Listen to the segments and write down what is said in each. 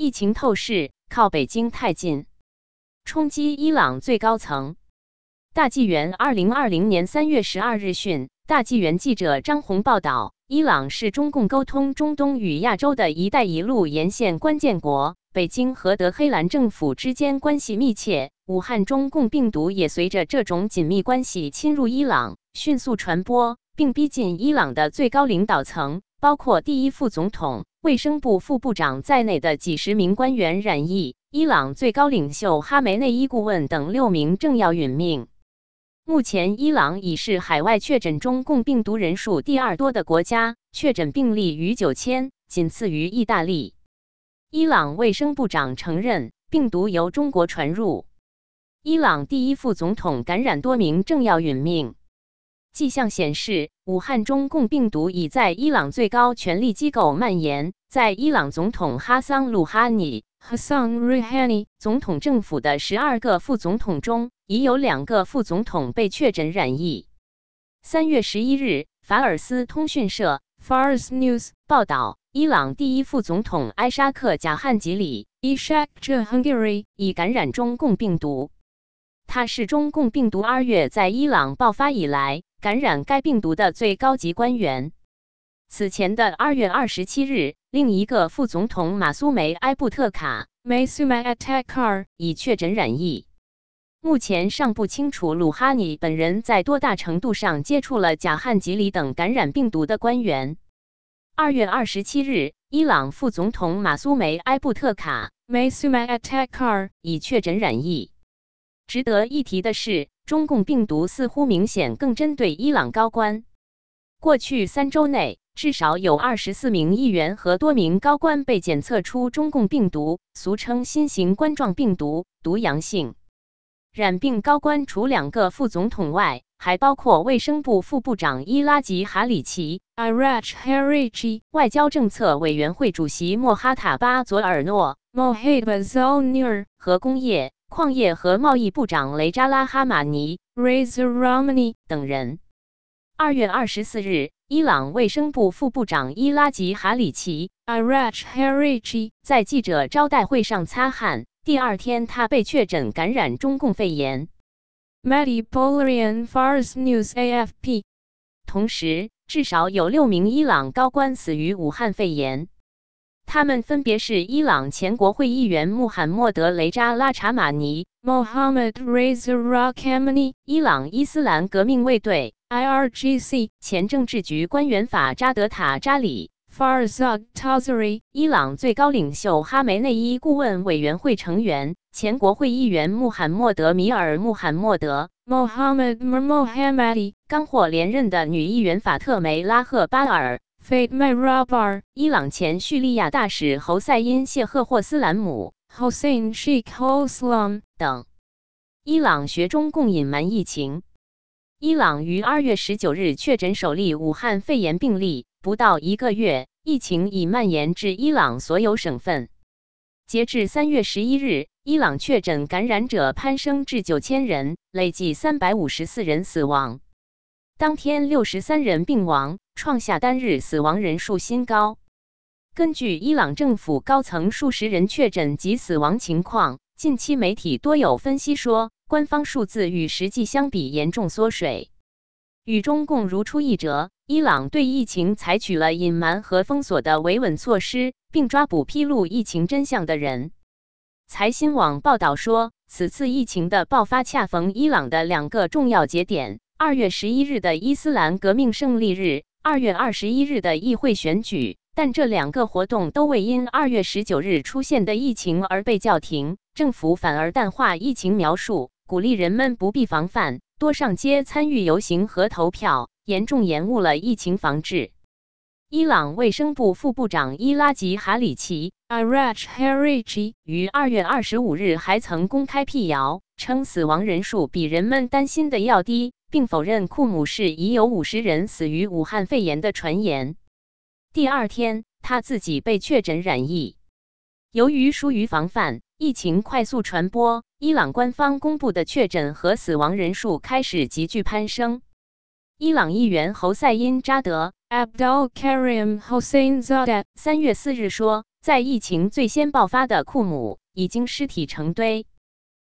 疫情透视靠北京太近，冲击伊朗最高层。大纪元二零二零年三月十二日讯，大纪元记者张红报道，伊朗是中共沟通中东与亚洲的一带一路沿线关键国，北京和德黑兰政府之间关系密切。武汉中共病毒也随着这种紧密关系侵入伊朗，迅速传播，并逼近伊朗的最高领导层，包括第一副总统。卫生部副部长在内的几十名官员染疫，伊朗最高领袖哈梅内伊顾问等六名政要殒命。目前，伊朗已是海外确诊中共病毒人数第二多的国家，确诊病例逾九千，仅次于意大利。伊朗卫生部长承认病毒由中国传入。伊朗第一副总统感染，多名政要殒命。迹象显示，武汉中共病毒已在伊朗最高权力机构蔓延。在伊朗总统哈桑·鲁哈尼 （Hassan r u h a n i 总统政府的十二个副总统中，已有两个副总统被确诊染疫。三月十一日，法尔斯通讯社 （Fars News） 报道，伊朗第一副总统埃沙克·贾汉吉里 （Ishak Jahangiri） 已感染中共病毒。他是中共病毒二月在伊朗爆发以来感染该病毒的最高级官员。此前的二月二十七日，另一个副总统马苏梅埃布特卡 （Masoud a t a k a r 已确诊染疫。目前尚不清楚鲁哈尼本人在多大程度上接触了贾汉吉里等感染病毒的官员。二月二十七日，伊朗副总统马苏梅埃布特卡 m a s u m a a t a k a r 已确诊染疫。值得一提的是，中共病毒似乎明显更针对伊朗高官。过去三周内，至少有二十四名议员和多名高官被检测出中共病毒（俗称新型冠状病毒）毒阳性。染病高官除两个副总统外，还包括卫生部副部长伊拉吉·哈里奇 （Iraj Harichi）、外交政策委员会主席莫哈塔巴·佐尔诺 （Mohid Bazalnir） 和工业、矿业和贸易部长雷扎拉·哈马尼 （Reza Ramani） 等人。二月二十四日。伊朗卫生部副部长伊拉吉·哈里奇 （Iraj Harichi） 在记者招待会上擦汗。第二天，他被确诊感染中共肺炎。Mehdi Bolarian Fars News AFP。同时，至少有六名伊朗高官死于武汉肺炎。他们分别是伊朗前国会议员穆罕默德·雷扎拉查马尼 （Mohammad Reza Rakhamani）、伊朗伊斯兰革命卫队。IRGC 前政治局官员法扎德塔扎里 Farzad Tazari，伊朗最高领袖哈梅内伊顾问委员会成员、前国会议员穆罕默德米尔穆罕默德 Mohammad Mohammadi，刚获连任的女议员法特梅拉赫巴尔 Fatma Rabar，伊朗前叙利亚大使侯赛因谢赫霍斯兰姆 Hossein Sheikh Hoslam 等。伊朗学中共隐瞒疫情。伊朗于二月十九日确诊首例武汉肺炎病例，不到一个月，疫情已蔓延至伊朗所有省份。截至三月十一日，伊朗确诊感染者攀升至九千人，累计三百五十四人死亡。当天六十三人病亡，创下单日死亡人数新高。根据伊朗政府高层数十人确诊及死亡情况，近期媒体多有分析说。官方数字与实际相比严重缩水，与中共如出一辙。伊朗对疫情采取了隐瞒和封锁的维稳措施，并抓捕披露疫情真相的人。财新网报道说，此次疫情的爆发恰逢伊朗的两个重要节点：二月十一日的伊斯兰革命胜利日，二月二十一日的议会选举。但这两个活动都未因二月十九日出现的疫情而被叫停，政府反而淡化疫情描述。鼓励人们不必防范，多上街参与游行和投票，严重延误了疫情防治。伊朗卫生部副部长伊拉吉·哈里奇 （Iraj h a r i c h 于二月二十五日还曾公开辟谣，称死亡人数比人们担心的要低，并否认库姆市已有五十人死于武汉肺炎的传言。第二天，他自己被确诊染疫。由于疏于防范，疫情快速传播。伊朗官方公布的确诊和死亡人数开始急剧攀升。伊朗议员侯赛因扎德 （Abdul Karim Hossein Zada） 三月四日说，在疫情最先爆发的库姆，已经尸体成堆。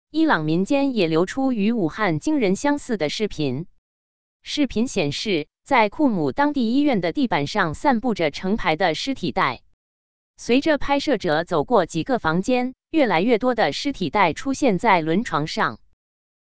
伊朗民间也流出与武汉惊人相似的视频。视频显示，在库姆当地医院的地板上散布着成排的尸体袋。随着拍摄者走过几个房间，越来越多的尸体袋出现在轮床上。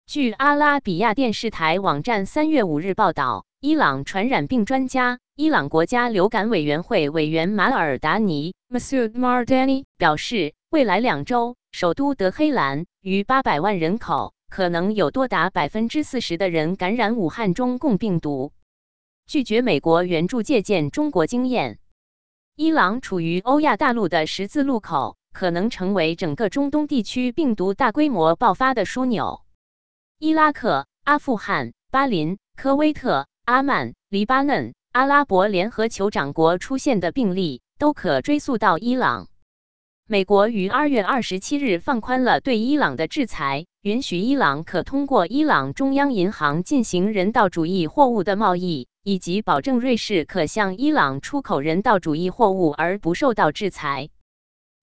据阿拉比亚电视台网站三月五日报道，伊朗传染病专家、伊朗国家流感委员会委员马尔达尼 Masoud Mardani 表示，未来两周，首都德黑兰逾八百万人口可能有多达百分之四十的人感染武汉中共病毒。拒绝美国援助借鉴中国经验，伊朗处于欧亚大陆的十字路口，可能成为整个中东地区病毒大规模爆发的枢纽。伊拉克、阿富汗、巴林、科威特、阿曼、黎巴嫩、阿拉伯联合酋长国出现的病例都可追溯到伊朗。美国于二月二十七日放宽了对伊朗的制裁，允许伊朗可通过伊朗中央银行进行人道主义货物的贸易，以及保证瑞士可向伊朗出口人道主义货物而不受到制裁。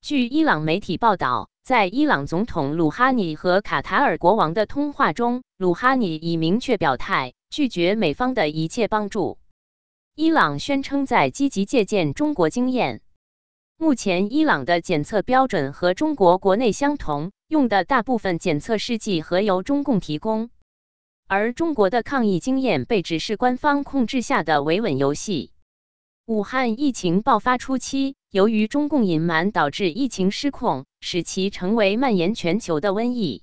据伊朗媒体报道。在伊朗总统鲁哈尼和卡塔尔国王的通话中，鲁哈尼已明确表态拒绝美方的一切帮助。伊朗宣称在积极借鉴中国经验。目前，伊朗的检测标准和中国国内相同，用的大部分检测试剂和由中共提供，而中国的抗疫经验被指是官方控制下的维稳游戏。武汉疫情爆发初期，由于中共隐瞒，导致疫情失控，使其成为蔓延全球的瘟疫。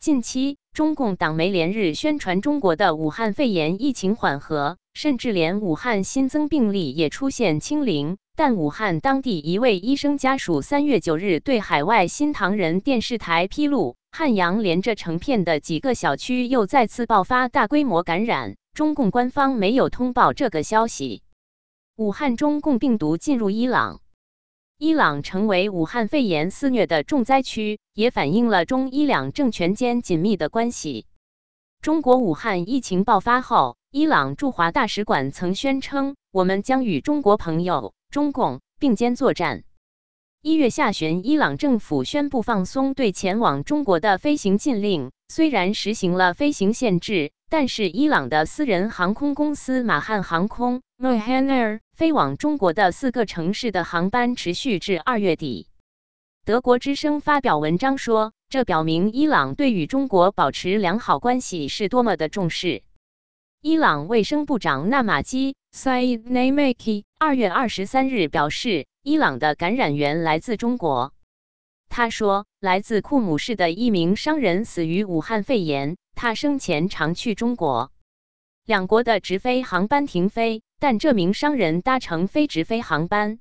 近期，中共党媒连日宣传中国的武汉肺炎疫情缓和，甚至连武汉新增病例也出现清零。但武汉当地一位医生家属三月九日对海外新唐人电视台披露，汉阳连着成片的几个小区又再次爆发大规模感染，中共官方没有通报这个消息。武汉中共病毒进入伊朗，伊朗成为武汉肺炎肆虐的重灾区，也反映了中伊两政权间紧密的关系。中国武汉疫情爆发后，伊朗驻华大使馆曾宣称：“我们将与中国朋友中共并肩作战。”一月下旬，伊朗政府宣布放松对前往中国的飞行禁令，虽然实行了飞行限制。但是，伊朗的私人航空公司马汉航空 （Mahan Air） 飞往中国的四个城市的航班持续至二月底。德国之声发表文章说，这表明伊朗对与中国保持良好关系是多么的重视。伊朗卫生部长纳马基 （Saeed Namaki） 二月二十三日表示，伊朗的感染源来自中国。他说，来自库姆市的一名商人死于武汉肺炎。他生前常去中国，两国的直飞航班停飞，但这名商人搭乘非直飞航班。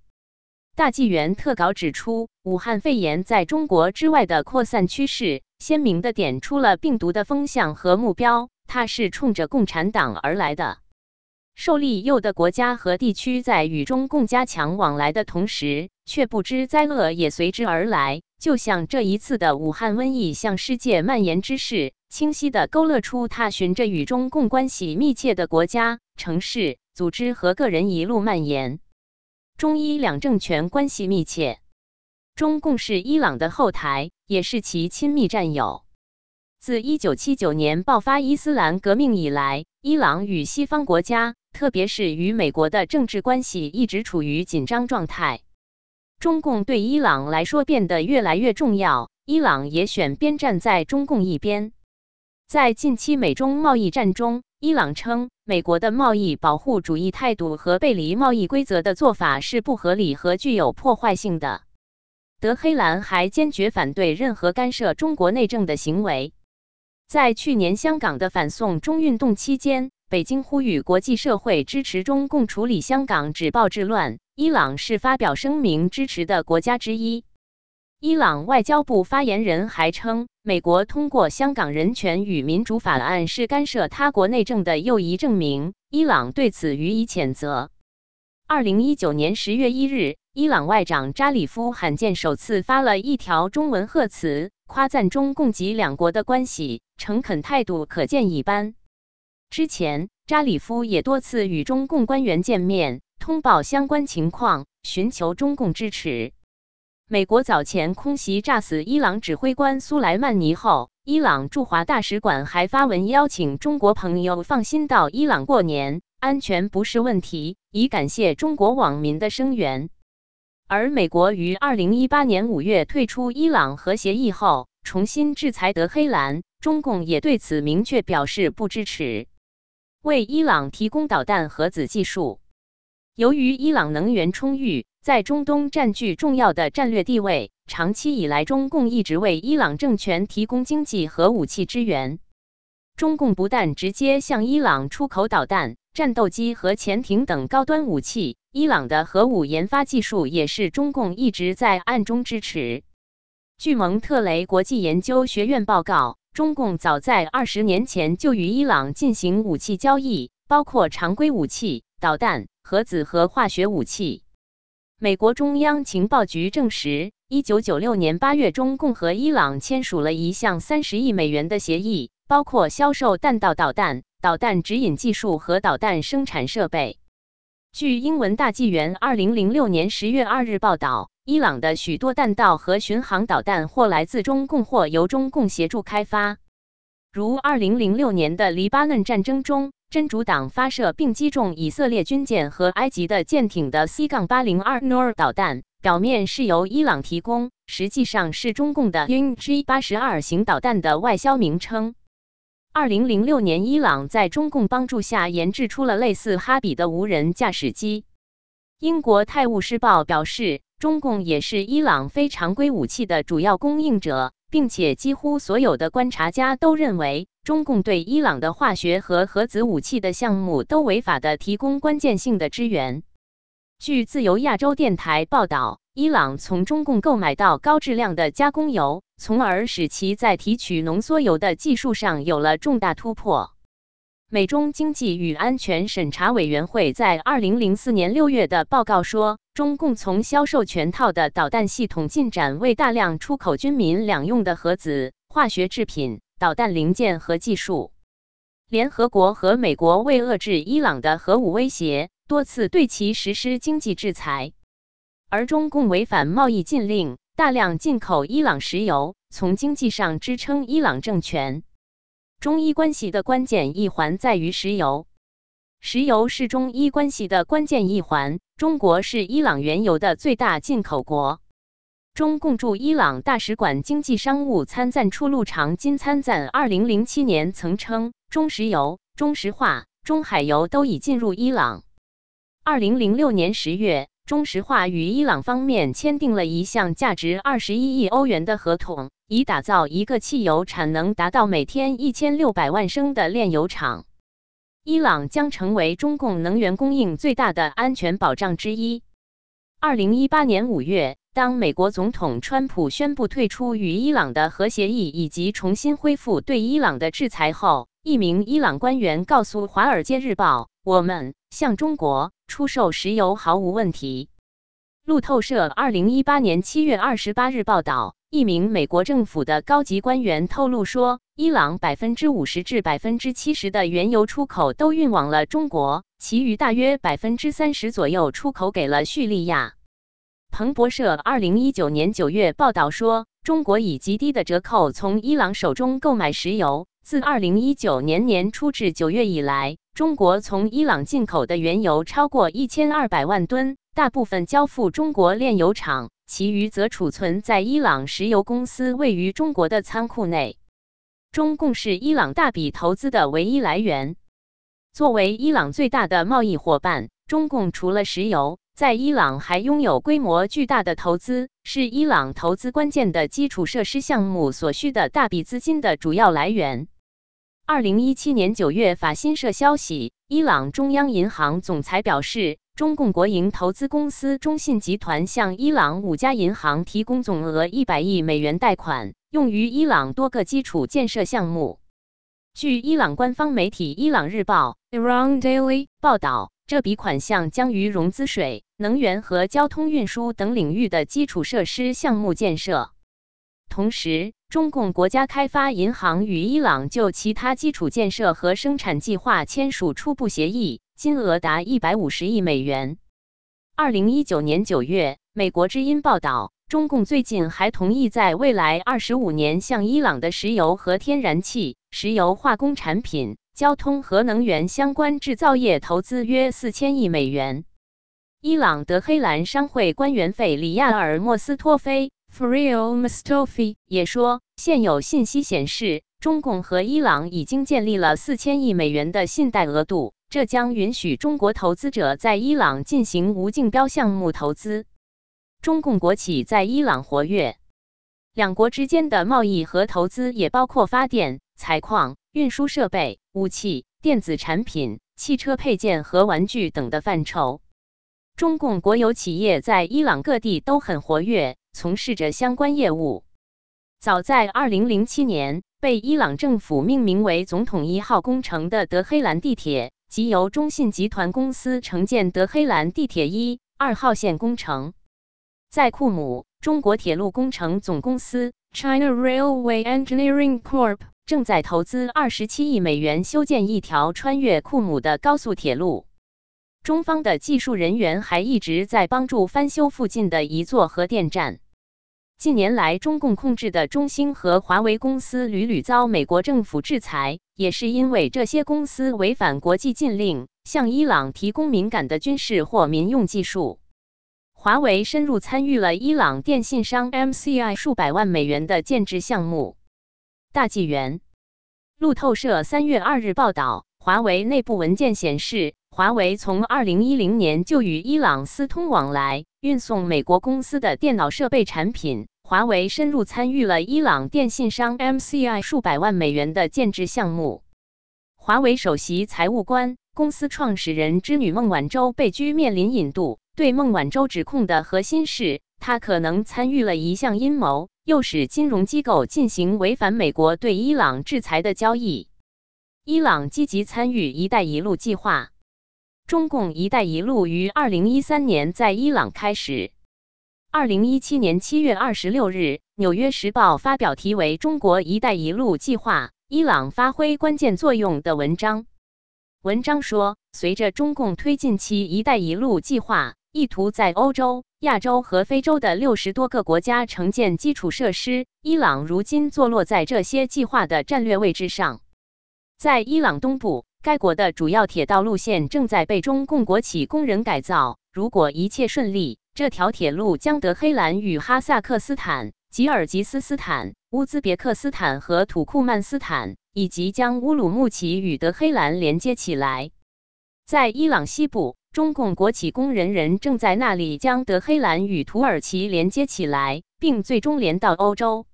大纪元特稿指出，武汉肺炎在中国之外的扩散趋势，鲜明的点出了病毒的风向和目标，它是冲着共产党而来的。受利诱的国家和地区在与中共加强往来的同时，却不知灾厄也随之而来。就像这一次的武汉瘟疫向世界蔓延之势，清晰地勾勒出它循着与中共关系密切的国家、城市、组织和个人一路蔓延。中伊两政权关系密切，中共是伊朗的后台，也是其亲密战友。自1979年爆发伊斯兰革命以来，伊朗与西方国家，特别是与美国的政治关系一直处于紧张状态。中共对伊朗来说变得越来越重要，伊朗也选边站在中共一边。在近期美中贸易战中，伊朗称美国的贸易保护主义态度和背离贸易规则的做法是不合理和具有破坏性的。德黑兰还坚决反对任何干涉中国内政的行为。在去年香港的反送中运动期间，北京呼吁国际社会支持中共处理香港止暴制乱。伊朗是发表声明支持的国家之一。伊朗外交部发言人还称，美国通过《香港人权与民主法案》是干涉他国内政的又一证明。伊朗对此予以谴责。二零一九年十月一日，伊朗外长扎里夫罕见首次发了一条中文贺词，夸赞中共及两国的关系诚恳态度可见一斑。之前，扎里夫也多次与中共官员见面。通报相关情况，寻求中共支持。美国早前空袭炸死伊朗指挥官苏莱曼尼后，伊朗驻华大使馆还发文邀请中国朋友放心到伊朗过年，安全不是问题，以感谢中国网民的声援。而美国于二零一八年五月退出伊朗核协议后，重新制裁德黑兰，中共也对此明确表示不支持，为伊朗提供导弹核子技术。由于伊朗能源充裕，在中东占据重要的战略地位，长期以来中共一直为伊朗政权提供经济和武器支援。中共不但直接向伊朗出口导弹、战斗机和潜艇等高端武器。伊朗的核武研发技术也是中共一直在暗中支持。据蒙特雷国际研究学院报告，中共早在二十年前就与伊朗进行武器交易，包括常规武器、导弹、核子和化学武器。美国中央情报局证实，一九九六年八月，中共和伊朗签署了一项三十亿美元的协议，包括销售弹道导弹、导弹指引技术和导弹生产设备。据英文大纪元二零零六年十月二日报道，伊朗的许多弹道和巡航导弹或来自中共，或由中共协助开发。如二零零六年的黎巴嫩战争中，真主党发射并击中以色列军舰和埃及的舰艇的 C- 杠八零二 Nor 导弹，表面是由伊朗提供，实际上是中共的 Un G 八十二型导弹的外销名称。二零零六年，伊朗在中共帮助下研制出了类似哈比的无人驾驶机。英国《泰晤士报》表示，中共也是伊朗非常规武器的主要供应者，并且几乎所有的观察家都认为，中共对伊朗的化学和核子武器的项目都违法的提供关键性的支援。据自由亚洲电台报道。伊朗从中共购买到高质量的加工油，从而使其在提取浓缩铀的技术上有了重大突破。美中经济与安全审查委员会在二零零四年六月的报告说，中共从销售全套的导弹系统进展为大量出口军民两用的核子、化学制品、导弹零件和技术。联合国和美国为遏制伊朗的核武威胁，多次对其实施经济制裁。而中共违反贸易禁令，大量进口伊朗石油，从经济上支撑伊朗政权。中伊关系的关键一环在于石油，石油是中伊关系的关键一环。中国是伊朗原油的最大进口国。中共驻伊朗大使馆经济商务参赞处路长金参赞二零零七年曾称，中石油、中石化、中海油都已进入伊朗。二零零六年十月。中石化与伊朗方面签订了一项价值二十一亿欧元的合同，以打造一个汽油产能达到每天一千六百万升的炼油厂。伊朗将成为中共能源供应最大的安全保障之一。二零一八年五月，当美国总统川普宣布退出与伊朗的核协议以及重新恢复对伊朗的制裁后，一名伊朗官员告诉《华尔街日报》：“我们向中国。”出售石油毫无问题。路透社二零一八年七月二十八日报道，一名美国政府的高级官员透露说，伊朗百分之五十至百分之七十的原油出口都运往了中国，其余大约百分之三十左右出口给了叙利亚。彭博社二零一九年九月报道说，中国以极低的折扣从伊朗手中购买石油。自二零一九年年初至九月以来。中国从伊朗进口的原油超过一千二百万吨，大部分交付中国炼油厂，其余则储存在伊朗石油公司位于中国的仓库内。中共是伊朗大笔投资的唯一来源。作为伊朗最大的贸易伙伴，中共除了石油，在伊朗还拥有规模巨大的投资，是伊朗投资关键的基础设施项目所需的大笔资金的主要来源。二零一七年九月，法新社消息，伊朗中央银行总裁表示，中共国营投资公司中信集团向伊朗五家银行提供总额一百亿美元贷款，用于伊朗多个基础建设项目。据伊朗官方媒体《伊朗日报》（Iran Daily） 报道，这笔款项将于融资水、能源和交通运输等领域的基础设施项目建设。同时，中共国家开发银行与伊朗就其他基础建设和生产计划签署初步协议，金额达一百五十亿美元。二零一九年九月，美国之音报道，中共最近还同意在未来二十五年向伊朗的石油和天然气、石油化工产品、交通和能源相关制造业投资约四千亿美元。伊朗德黑兰商会官员费里亚尔莫斯托菲 f r i o Mustafi） 也说，现有信息显示，中共和伊朗已经建立了四千亿美元的信贷额度，这将允许中国投资者在伊朗进行无竞标项目投资。中共国企在伊朗活跃，两国之间的贸易和投资也包括发电、采矿、运输设备、武器、电子产品、汽车配件和玩具等的范畴。中共国有企业在伊朗各地都很活跃，从事着相关业务。早在2007年，被伊朗政府命名为“总统一号工程”的德黑兰地铁，即由中信集团公司承建德黑兰地铁一、二号线工程。在库姆，中国铁路工程总公司 （China Railway Engineering Corp） 正在投资二十七亿美元修建一条穿越库姆的高速铁路。中方的技术人员还一直在帮助翻修附近的一座核电站。近年来，中共控制的中兴和华为公司屡屡遭美国政府制裁，也是因为这些公司违反国际禁令，向伊朗提供敏感的军事或民用技术。华为深入参与了伊朗电信商 MCI 数百万美元的建制项目。大纪元路透社三月二日报道，华为内部文件显示，华为从二零一零年就与伊朗私通往来，运送美国公司的电脑设备产品。华为深入参与了伊朗电信商 MCI 数百万美元的建制项目。华为首席财务官、公司创始人之女孟晚舟被拘，面临引渡。对孟晚舟指控的核心是，他可能参与了一项阴谋，诱使金融机构进行违反美国对伊朗制裁的交易。伊朗积极参与“一带一路”计划。中共“一带一路”于二零一三年在伊朗开始。二零一七年七月二十六日，《纽约时报》发表题为《中国“一带一路”计划，伊朗发挥关键作用》的文章。文章说，随着中共推进其“一带一路”计划，意图在欧洲、亚洲和非洲的六十多个国家承建基础设施。伊朗如今坐落在这些计划的战略位置上。在伊朗东部，该国的主要铁道路线正在被中共国企工人改造。如果一切顺利，这条铁路将德黑兰与哈萨克斯坦、吉尔吉斯斯坦、乌兹别克斯坦和土库曼斯坦，以及将乌鲁木齐与德黑兰连接起来。在伊朗西部。中共国企工人人正在那里将德黑兰与土耳其连接起来，并最终连到欧洲。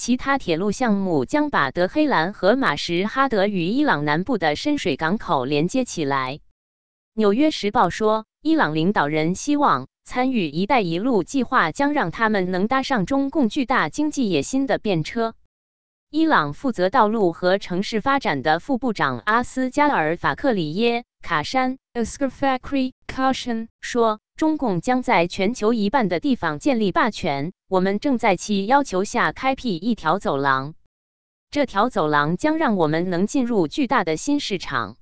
其他铁路项目将把德黑兰和马什哈德与伊朗南部的深水港口连接起来。《纽约时报》说，伊朗领导人希望参与“一带一路”计划将让他们能搭上中共巨大经济野心的便车。伊朗负责道路和城市发展的副部长阿斯加尔法克里耶。卡山 a s k a f a k r i caution 说，中共将在全球一半的地方建立霸权。我们正在其要求下开辟一条走廊，这条走廊将让我们能进入巨大的新市场。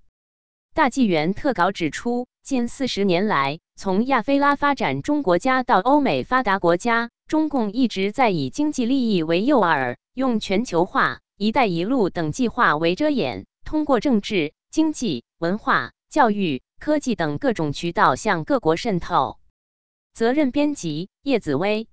大纪元特稿指出，近四十年来，从亚非拉发展中国家到欧美发达国家，中共一直在以经济利益为诱饵，用全球化、一带一路等计划为遮掩，通过政治、经济、文化。教育、科技等各种渠道向各国渗透。责任编辑：叶紫薇。